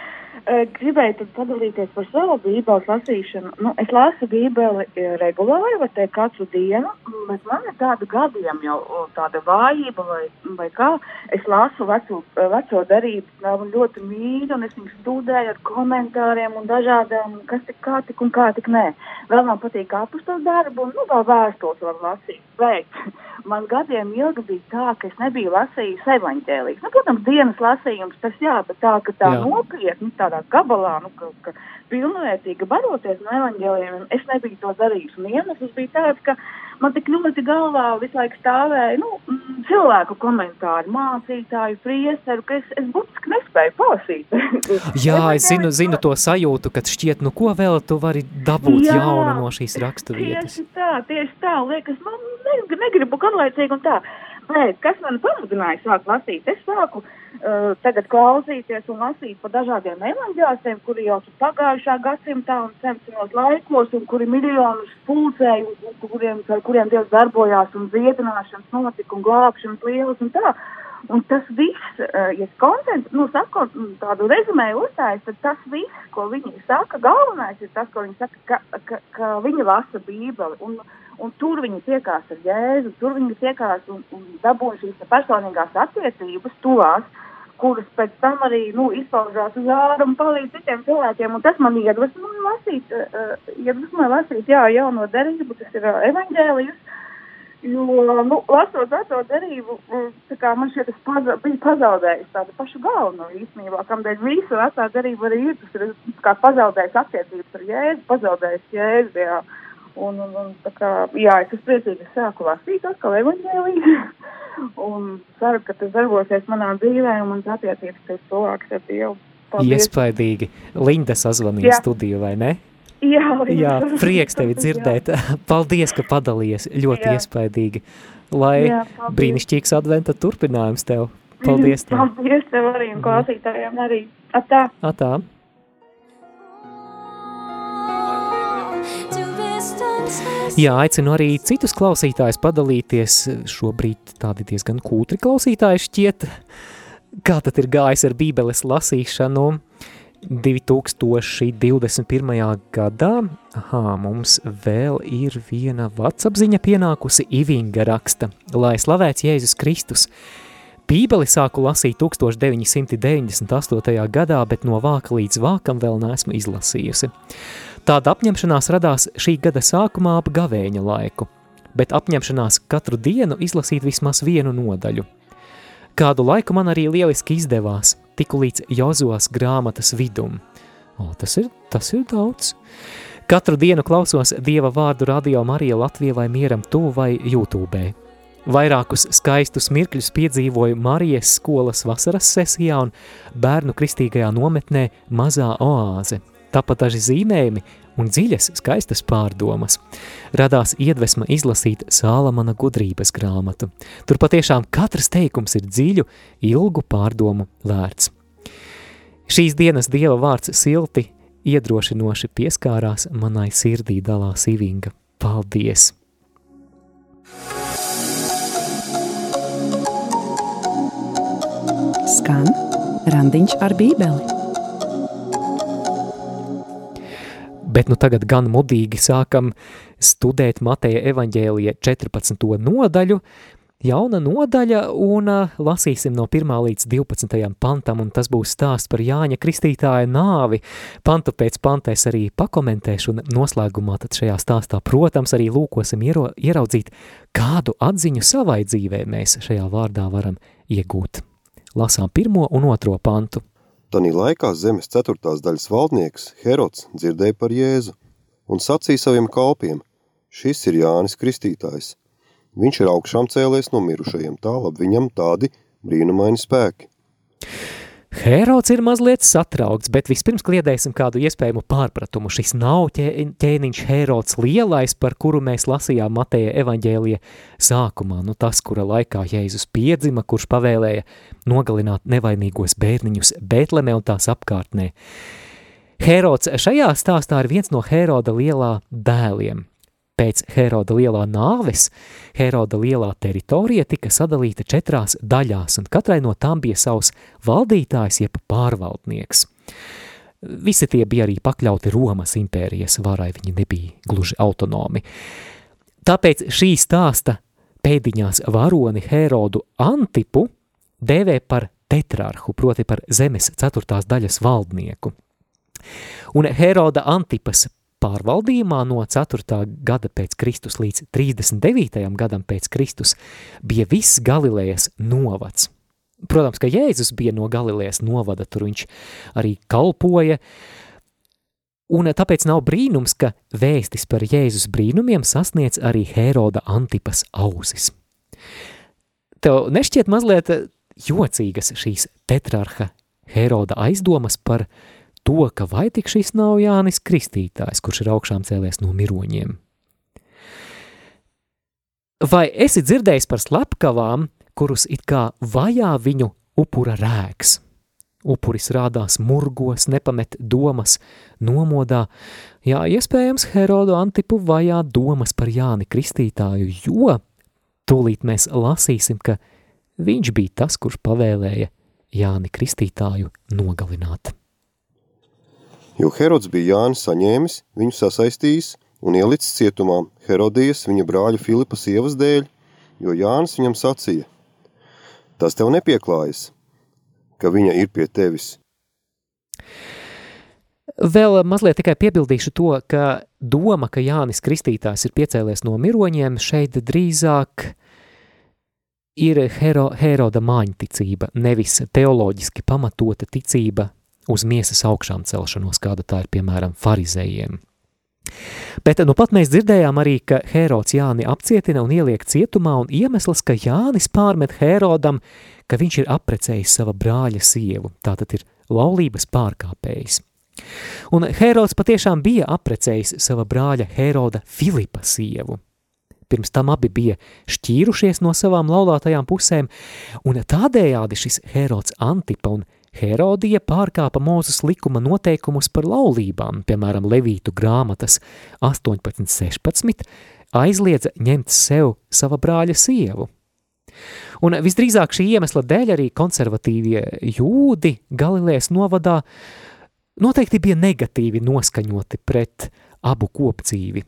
Speaker 4: gribēju padalīties par savu bībeles lasīšanu. Nu, es lasu bībeli eh, regulāri, vai teikt, katru dienu, bet man ir tāda gadījuma jau tāda vājība vai, vai kā. Es lasu veco, veco darību, nav ļoti mīļu, un es viņu studēju ar komentāriem un dažādām, kas tik kā tik un kā tik nē. Vēl man patīk apustos darbu, un nu, vēl vēstules var lasīt. Bet man gadiem ilgi bija tā, ka es nebiju lasījis evaņģēlijas. Nu, protams, dienas lasījums tas jā, bet tā, ka tā
Speaker 1: Jā.
Speaker 4: nopietni, tādā gabalā, nu, ka, ka pilnvērtīgi baroties no evaņģēliem, es nebiju to darījis. Un iemesls bija tāds, ka man tik ļoti galvā visu laiku stāvēja nu, mm, cilvēku komentāri, mācītāju, priesteru, ka es, es būtiski nespēju palasīt.
Speaker 1: Jā, es zinu, zinu to sajūtu, kad šķiet, nu ko vēl tu vari dabūt
Speaker 4: Jā.
Speaker 1: jaunu no šīs rakstu vietas.
Speaker 4: Tieši tā, tieši tā, liekas, man ne, negribu garlaicīgi un tā. Bet kas man pamudināja sākt lasīt? Es sāku uh, tagad klausīties un lasīt par dažādiem evaņģēliem, kuri jau ir pagājušā gadsimtā un sensenos laikos, un kuri miljonus pulcēja, un, un kuriem, ar kuriem Dievs darbojās, un dziedināšanas notika, un glābšanas lielas un tā. Un tas viss, uh, ja koncentrēt, nu, sakot, mm, tādu rezumēju uzstājas, tad tas viss, ko viņi saka, galvenais ir tas, ko viņi saka, ka, ka, ka viņi lasa Bībeli. Un, un tur viņi tiekās ar Jēzu, tur viņi tiekās un, un dabūja šīs personīgās attiecības tuvās, kuras pēc tam arī nu, izpaužās uz ārā un palīdz citiem cilvēkiem. Un tas man iedvesmoja lasīt, uh, iedvesmoja lasīt, jā, jauno derību, tas ir uh, evaņģēlijus. Jo, nu, lasot veco derību, tā kā man šķiet, es paza, biju pazaudējis tādu pašu galveno īstenībā, kamdēļ visa vecā derība arī ir, tas ir kā pazaudējis attiecības ar Jēzu, pazaudējis Jēzu, jā. Un, un, un kā, jā, es esmu priecīgi, es sāku lasīt atkal evaņģēliju, un ceru, ka tas darbosies manā dzīvē, un mans attiecības pēc cilvēks ar Dievu. Paldies.
Speaker 1: Iespaidīgi. Linda sazvanīja
Speaker 4: Jā.
Speaker 1: studiju, vai ne?
Speaker 4: Jā,
Speaker 1: Jā, prieks tevi dzirdēt. Paldies, ka padalies. Ļoti
Speaker 4: Jā.
Speaker 1: iespaidīgi. Lai
Speaker 4: Jā, paldies.
Speaker 1: brīnišķīgs adventa turpinājums tev. Paldies tev.
Speaker 4: Paldies tev arī un klausītājiem arī. Atā.
Speaker 1: Atā. Jā, aicinu arī citus klausītājus padalīties. Šobrīd tādi diezgan kūtri klausītāji šķiet. Kā tad ir gājis ar bībeles lasīšanu 2021. gadā? Aha, mums vēl ir viena vatsapziņa pienākusi Ivinga raksta, lai slavēts Jēzus Kristus. Bībeli sāku lasīt 1998. gadā, bet no vāka līdz vākam vēl neesmu izlasījusi. Tāda apņemšanās radās šī gada sākumā ap gavēņa laiku, bet apņemšanās katru dienu izlasīt vismaz vienu nodaļu. Kādu laiku man arī lieliski izdevās, tiku līdz Jozos grāmatas vidum. O, tas, ir, tas ir daudz. Katru dienu klausos Dieva vārdu radio Marija Latvija vai Mieram tuvu vai YouTube. Vairākus skaistus mirkļus piedzīvoju Marijas skolas vasaras sesijā un bērnu kristīgajā nometnē Mazā oāze. Tāpat daži zīmējumi un dziļas, skaistas pārdomas. Radās iedvesma izlasīt Sālamana gudrības grāmatu. Tur patiešām katrs teikums ir dziļu, ilgu pārdomu vērts. Šīs dienas Dieva vārds silti iedrošinoši pieskārās manai sirdī dalās Ivinga. Paldies!
Speaker 2: Skan randiņš ar bībeli.
Speaker 1: Bet nu tagad gan mudīgi sākam studēt Mateja evaņģēlija 14. nodaļu, jauna nodaļa un lasīsim no 1. līdz 12. pantam, un tas būs stāsts par Jāņa Kristītāja nāvi. Pantu pēc pantēs arī pakomentēšu, un noslēgumā tad šajā stāstā, protams, arī lūkosim iero, ieraudzīt, kādu atziņu savai dzīvē mēs šajā vārdā varam iegūt. Lasām pirmo un otro pantu.
Speaker 5: Tanī laikā zemes ceturtās daļas valdnieks Herods dzirdēja par Jēzu un sacīja saviem kalpiem, šis ir Jānis Kristītājs. Viņš ir augšām cēlies no mirušajiem, tālab viņam tādi brīnumaini spēki.
Speaker 1: Herods ir mazliet satraukts, bet vispirms kliedēsim kādu iespējamu pārpratumu. Šis nav ķē, ķēniņš Herods lielais, par kuru mēs lasījām Mateja evaņģēlija sākumā. Nu tas, kura laikā Jēzus piedzima, kurš pavēlēja nogalināt nevainīgos bērniņus Betleme un tās apkārtnē. Herods šajā stāstā ir viens no Heroda lielā dēliem. Pēc Heroda lielā nāves, Heroda lielā teritorija tika sadalīta četrās daļās, un katrai no tām bija savs valdītājs jeb pārvaldnieks. Visi tie bija arī pakļauti Romas impērijas varai, viņi nebija gluži autonomi. Tāpēc šī stāsta pēdiņās varoni Herodu Antipu dēvē par tetrarhu, proti par zemes ceturtās daļas valdnieku. Un Heroda Antipas pārvaldījumā no 4. gada pēc Kristus līdz 39. gadam pēc Kristus bija viss Galilejas novads. Protams, ka Jēzus bija no Galilejas novada, tur viņš arī kalpoja, un tāpēc nav brīnums, ka vēstis par Jēzus brīnumiem sasniedz arī Heroda Antipas ausis. Tev nešķiet mazliet jocīgas šīs tetrarha Heroda aizdomas par to, ka vai tik šis nav Jānis Kristītājs, kurš ir augšām cēlies no miroņiem. Vai esi dzirdējis par slepkavām, kurus it kā vajā viņu upura rēks? Upuris rādās murgos, nepamet domas, nomodā. Jā, iespējams, Herodu Antipu vajā domas par Jāni Kristītāju, jo tūlīt mēs lasīsim, ka viņš bija tas, kurš pavēlēja Jāni Kristītāju nogalināt.
Speaker 5: Jo Herods bija Jānis saņēmis, viņu sasaistījis un ielicis cietumā Herodijas viņa brāļa Filipa sievas dēļ, jo Jānis viņam sacīja, tas tev nepieklājas, ka viņa ir pie tevis.
Speaker 1: Vēl mazliet tikai piebildīšu to, ka doma, ka Jānis Kristītājs ir piecēlies no miroņiem, šeit drīzāk ir Hero, Heroda māņticība, nevis teoloģiski pamatota ticība uz miesas augšām celšanos, kāda tā ir piemēram farizējiem. Bet nu pat mēs dzirdējām arī, ka Herods Jāni apcietina un ieliek cietumā, un iemesls, ka Jānis pārmet Herodam, ka viņš ir aprecējis sava brāļa sievu, tātad ir laulības pārkāpējs. Un Herods patiešām bija aprecējis sava brāļa Heroda Filipa sievu. Pirms tam abi bija šķīrušies no savām laulātajām pusēm, un tādējādi šis Herods Antipa un Herodija pārkāpa Mūzes likuma noteikumus par laulībām, piemēram, Levītu grāmatas 18.16, aizliedza ņemt sev sava brāļa sievu. Un visdrīzāk šī iemesla dēļ arī konservatīvie jūdi Galilējas novadā noteikti bija negatīvi noskaņoti pret abu kopdzīvi.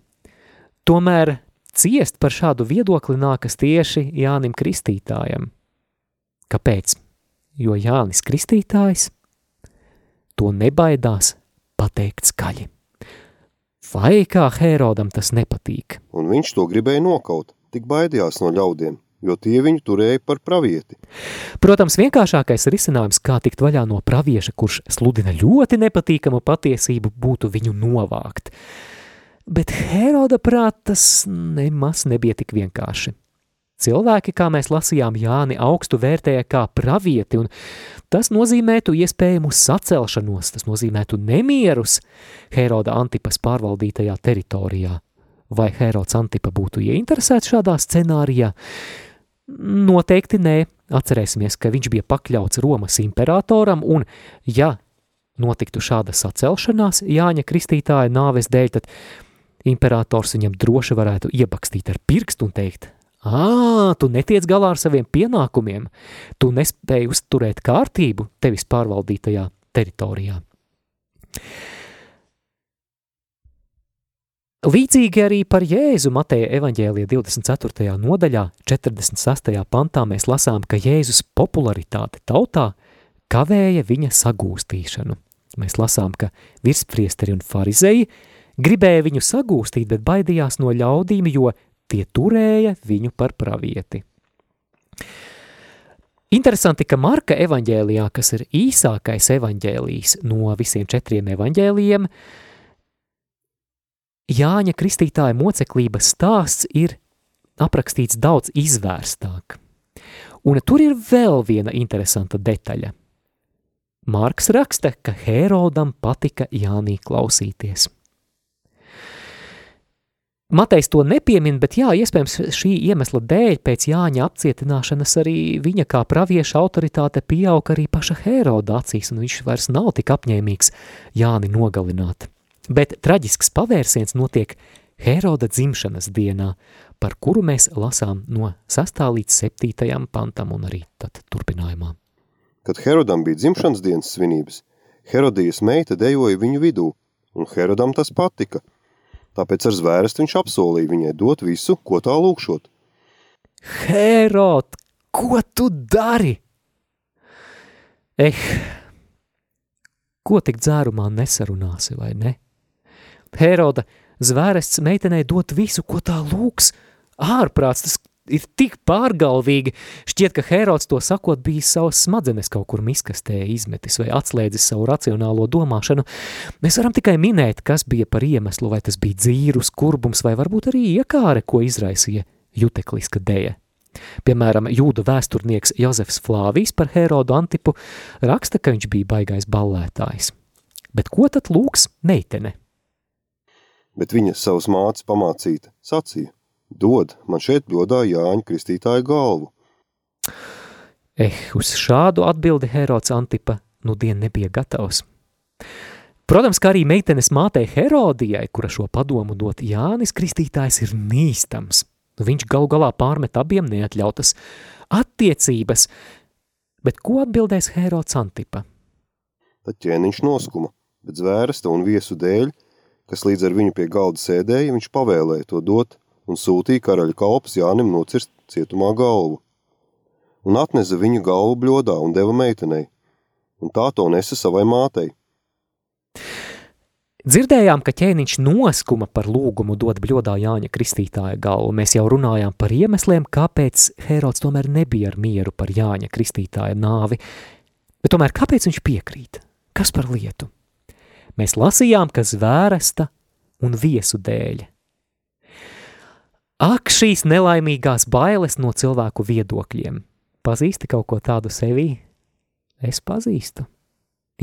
Speaker 1: Tomēr ciest par šādu viedokli nākas tieši Jānim Kristītājam. Kāpēc? Jo Jānis Kristītājs to nebaidās pateikt skaļi. Vai kā Hērodam tas nepatīk?
Speaker 5: Un viņš to gribēja nokaut, tik baidījās no ļaudiem, jo tie viņu turēja par pravieti.
Speaker 1: Protams, vienkāršākais risinājums, kā tikt vaļā no pravieša, kurš sludina ļoti nepatīkamu patiesību, būtu viņu novākt. Bet Heroda prāt tas nemaz nebija tik vienkārši. Cilvēki, kā mēs lasījām, Jāni augstu vērtēja kā pravieti, un tas nozīmētu iespējamu sacelšanos, tas nozīmētu nemierus Heroda Antipas pārvaldītajā teritorijā. Vai Herods Antipa būtu ieinteresēts šādā scenārijā? Noteikti nē. Atcerēsimies, ka viņš bija pakļauts Romas imperatoram, un ja notiktu šāda sacelšanās Jāņa Kristītāja nāves dēļ, tad imperators viņam droši varētu iebakstīt ar pirkstu un teikt, Ā, tu netiec galā ar saviem pienākumiem, tu nespēji uzturēt kārtību tevis pārvaldītajā teritorijā. Līdzīgi arī par Jēzu Mateja evaņģēlija 24. nodaļā, 46. pantā mēs lasām, ka Jēzus popularitāte tautā kavēja viņa sagūstīšanu. Mēs lasām, ka virspriesteri un farizeji gribēja viņu sagūstīt, bet baidījās no ļaudīm, jo tie turēja viņu par pravieti. Interesanti, ka Marka evaņģēlijā, kas ir īsākais evaņģēlijs no visiem četriem evaņģēlijiem, Jāņa kristītāja moceklības stāsts ir aprakstīts daudz izvērstāk. Un tur ir vēl viena interesanta detaļa. Marks raksta, ka Herodam patika Jānī klausīties. Matejs to nepiemin, bet jā, iespējams šī iemesla dēļ pēc Jāņa apcietināšanas arī viņa kā pravieša autoritāte pieauga arī paša Heroda acīs, un viņš vairs nav tik apņēmīgs Jāni nogalināt. Bet traģisks pavērsiens notiek Heroda dzimšanas dienā, par kuru mēs lasām no 6. līdz 7. pantam un arī tad turpinājumā.
Speaker 5: Kad Herodam bija dzimšanas dienas svinības, Herodijas meita dejoja viņu vidū, un Herodam tas patika – tāpēc ar zvērestu viņš apsolīja viņai dot visu, ko tā lūkšot.
Speaker 1: Herod, ko tu dari? Eh, ko tik dzērumā nesarunāsi, vai ne? Heroda zvērests meitenei dot visu, ko tā lūks. Ārprāts, tas ir tik pārgalvīgi. Šķiet, ka Herods to sakot bija savas smadzenes kaut kur miskastē izmetis vai atslēdzis savu racionālo domāšanu. Mēs varam tikai minēt, kas bija par iemeslu, vai tas bija dzīrus, kurbums vai varbūt arī iekāre, ko izraisīja jutekliska deja. Piemēram, jūda vēsturnieks Jozefs Flāvijs par Herodu Antipu raksta, ka viņš bija baigais ballētājs. Bet ko tad lūks meitene?
Speaker 5: Bet viņa savus mātes pamācīta sacīja, Dod, man šeit bļodā Jāņa kristītāja galvu.
Speaker 1: Eh, uz šādu atbildi Herods Antipa nu dien nebija gatavs. Protams, kā arī meitenes mātei Herodijai, kura šo padomu dot Jānis Kristītājs, ir nīstams. Viņš galu galā pārmet abiem neatļautas attiecības, bet ko atbildēs Herods Antipa?
Speaker 5: Tad ķēniņš noskuma, bet zvērsta un viesu dēļ, kas līdz ar viņu pie galda sēdēja, viņš pavēlēja to dot un sūtīja karaļa kalps Jānim nocirst cietumā galvu. Un atneza viņu galvu bļodā un deva meitenei, un tā to nesa savai mātei.
Speaker 1: Dzirdējām, ka ķēniņš noskuma par lūgumu dot bļodā Jāņa kristītāja galvu. Mēs jau runājām par iemesliem, kāpēc Herods tomēr nebija ar mieru par Jāņa kristītāja nāvi. Bet tomēr kāpēc viņš piekrīt? Kas par lietu? Mēs lasījām, ka zvēresta un viesu dēļ – Ak, šīs nelaimīgās bailes no cilvēku viedokļiem. Pazīsti kaut ko tādu sevī? Es pazīstu.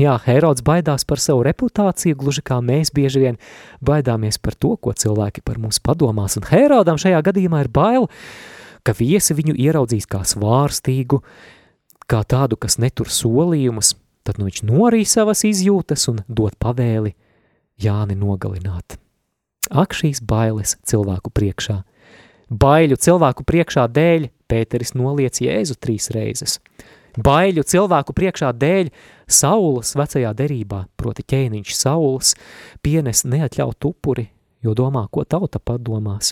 Speaker 1: Jā, Herods baidās par savu reputāciju, gluži kā mēs bieži vien baidāmies par to, ko cilvēki par mums padomās, un Herodam šajā gadījumā ir bail, ka viesi viņu ieraudzīs kā svārstīgu, kā tādu, kas netur solījumus, tad nu viņš norī savas izjūtas un dod pavēli Jāni nogalināt. Ak, šīs bailes cilvēku priekšā – Baiļu cilvēku priekšā dēļ Pēteris noliec Jēzu trīs reizes. Baiļu cilvēku priekšā dēļ Saulas vecajā derībā, proti ķēniņš Saulas, pienes neatļaut upuri, jo domā, ko tauta padomās.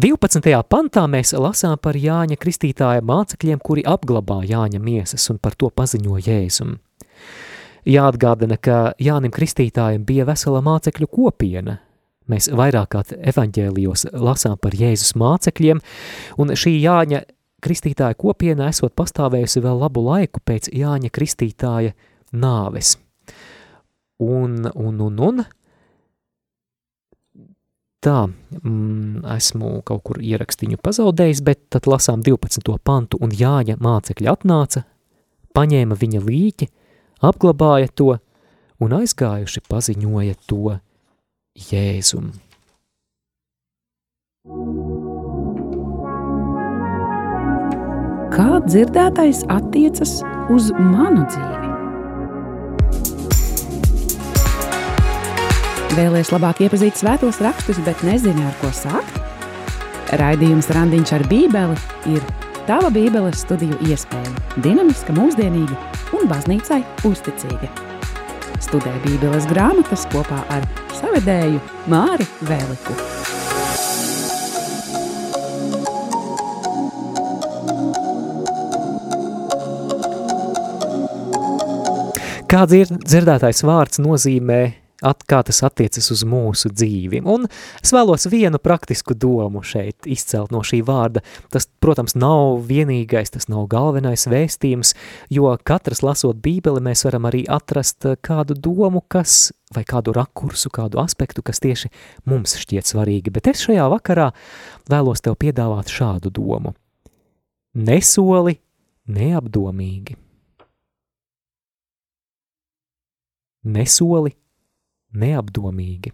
Speaker 1: 12. pantā mēs lasām par Jāņa kristītāja mācekļiem, kuri apglabā Jāņa miesas un par to paziņo Jēzum. Jāatgādina, ka Jānim kristītājiem bija vesela mācekļu kopiena, Mēs vairāk kā evaņģēlijos lasām par Jēzus mācekļiem, un šī Jāņa kristītāja kopiena esot pastāvējusi vēl labu laiku pēc Jāņa kristītāja nāves. Un, un, un, un tā, mm, esmu kaut kur ierakstīju pazaudējis, bet tad lasām 12. pantu, un Jāņa mācekļi atnāca, paņēma viņa līķi, apglabāja to, un aizgājuši paziņoja to Jēzum.
Speaker 2: Kā dzirdētais attiecas uz manu dzīvi? Vēlēs labāk iepazīt svētos rakstus, bet nezini, ar ko sākt? Raidījums Randiņš ar Bībeli ir tava Bībeles studiju iespēja. Dinamiska, mūsdienīga un baznīcai uzticīga. Studē Bībeles grāmatas kopā ar savedēju Māri Vēliku.
Speaker 1: Kā dzir, dzirdētais vārds nozīmē, at, kā tas attiecas uz mūsu dzīvi. Un es vēlos vienu praktisku domu šeit izcelt no šī vārda. Tas, protams, nav vienīgais, tas nav galvenais vēstījums, jo katrs lasot bībeli mēs varam arī atrast eh, kādu domu, kas, vai kādu rakursu, kādu aspektu, kas tieši mums šķiet svarīgi. Bet es šajā vakarā vēlos tev piedāvāt šādu domu. Nesoli neapdomīgi. nesoli, neapdomīgi.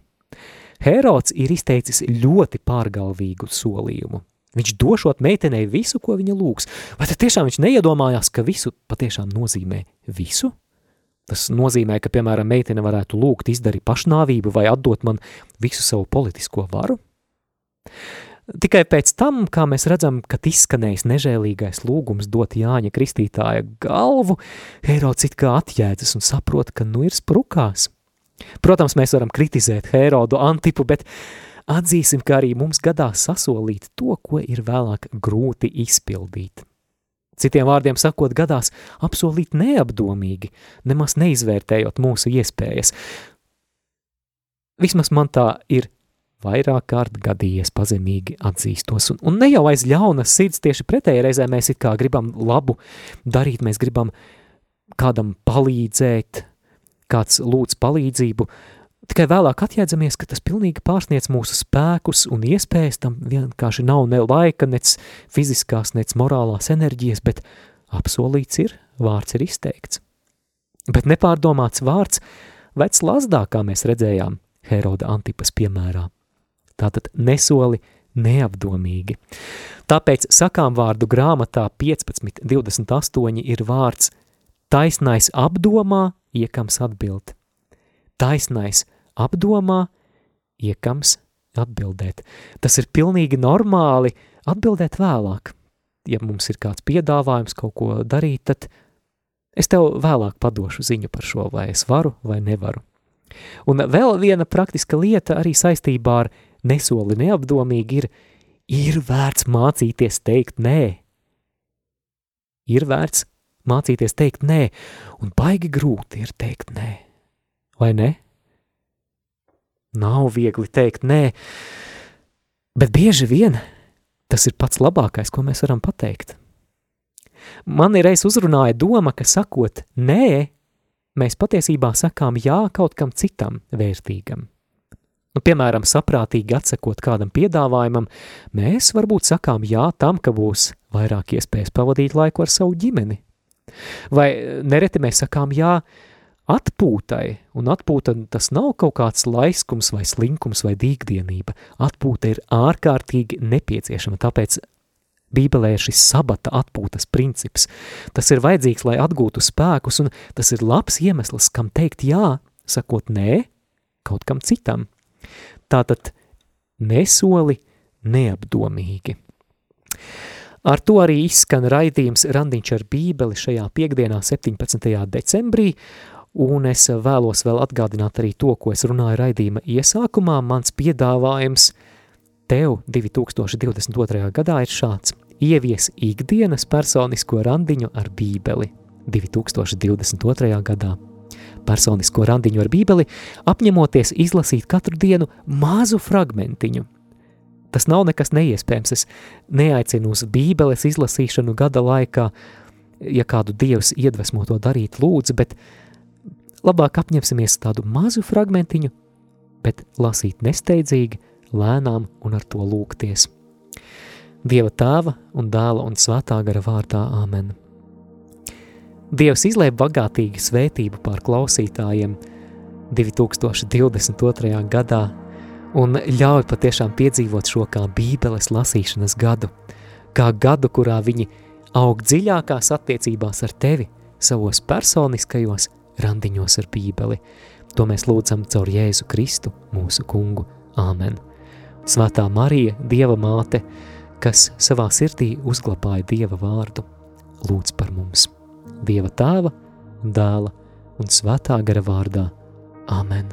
Speaker 1: Herods ir izteicis ļoti pārgalvīgu solījumu. Viņš došot meitenei visu, ko viņa lūgs. Vai tad tiešām viņš neiedomājās, ka visu patiešām nozīmē visu? Tas nozīmē, ka, piemēram, meitene varētu lūgt izdarīt pašnāvību vai atdot man visu savu politisko varu? Tikai pēc tam, kā mēs redzam, kad izskanējis nežēlīgais lūgums dot Jāņa Kristītāja galvu, Herods it kā atjēdzas un saprot, ka nu ir sprukās. Protams, mēs varam kritizēt Herodu Antipu, bet atzīsim, ka arī mums gadās sasolīt to, ko ir vēlāk grūti izpildīt. Citiem vārdiem sakot, gadās apsolīt neapdomīgi, nemaz neizvērtējot mūsu iespējas. Vismaz man tā ir vairāk kārt gadījies pazemīgi atzīstos. Un, un ne jau aiz ļaunas sirds, tieši pretēji reizē mēs it kā gribam labu darīt, mēs gribam kādam palīdzēt, kāds lūdz palīdzību, tikai vēlāk atjēdzamies, ka tas pilnīgi pārsniec mūsu spēkus un iespējas, tam vienkārši nav ne laika, nec fiziskās, nec morālās enerģijas, bet apsolīts ir, vārds ir izteikts. Bet nepārdomāts vārds vec lazdā, kā mēs redzējām Heroda Antipas piemērā tātad nesoli neapdomīgi. Tāpēc sakām vārdu grāmatā 15.28 ir vārds taisnais apdomā, iekams atbild. Taisnais apdomā, iekams atbildēt. Tas ir pilnīgi normāli atbildēt vēlāk. Ja mums ir kāds piedāvājums kaut ko darīt, tad es tev vēlāk padošu ziņu par šo, vai es varu vai nevaru. Un vēl viena praktiska lieta arī saistībā ar nesoli neapdomīgi ir, ir vērts mācīties teikt nē. Ir vērts mācīties teikt nē, un baigi grūti ir teikt nē. Vai ne? Nav viegli teikt nē, bet bieži vien tas ir pats labākais, ko mēs varam pateikt. Man ir reiz uzrunāja doma, ka sakot nē, mēs patiesībā sakām jā kaut kam citam vērtīgam. Nu, piemēram, saprātīgi atsakot kādam piedāvājumam, mēs varbūt sakām jā tam, ka būs vairāk iespējas pavadīt laiku ar savu ģimeni. Vai nereti mēs sakām jā atpūtai, un atpūta tas nav kaut kāds laiskums vai slinkums vai dīgdienība. Atpūta ir ārkārtīgi nepieciešama, tāpēc Bībelē ir šis sabata atpūtas princips. Tas ir vajadzīgs, lai atgūtu spēkus, un tas ir labs iemesls, kam teikt jā, sakot nē kaut kam citam. Tātad nesoli neapdomīgi. Ar to arī izskan raidījums Randiņš ar bībeli šajā piekdienā 17. decembrī, un es vēlos vēl atgādināt arī to, ko es runāju raidījuma iesākumā. Mans piedāvājums tev 2022. gadā ir šāds – ievies ikdienas personisko randiņu ar bībeli 2022. gadā personisko randiņu ar bībeli, apņemoties izlasīt katru dienu mazu fragmentiņu. Tas nav nekas neiespējams. Es neaicinu uz bībeles izlasīšanu gada laikā, ja kādu dievs iedvesmo to darīt, lūdzu, bet labāk apņemsimies tādu mazu fragmentiņu, bet lasīt nesteidzīgi, lēnām un ar to lūgties. Dieva tēva un dēla un svētā gara vārdā Āmen. Dievs izlēja bagātīgu svētību pār klausītājiem 2022. gadā un ļauj patiešām piedzīvot šo kā bībeles lasīšanas gadu, kā gadu, kurā viņi aug dziļākās attiecībās ar tevi, savos personiskajos randiņos ar bībeli. To mēs lūdzam caur Jēzu Kristu, mūsu kungu. Āmen. Svētā Marija, Dieva māte, kas savā sirdī uzglabāja Dieva vārdu, lūdz par mums. Dieva tēva, dēla un svētā gara vārdā. Āmen.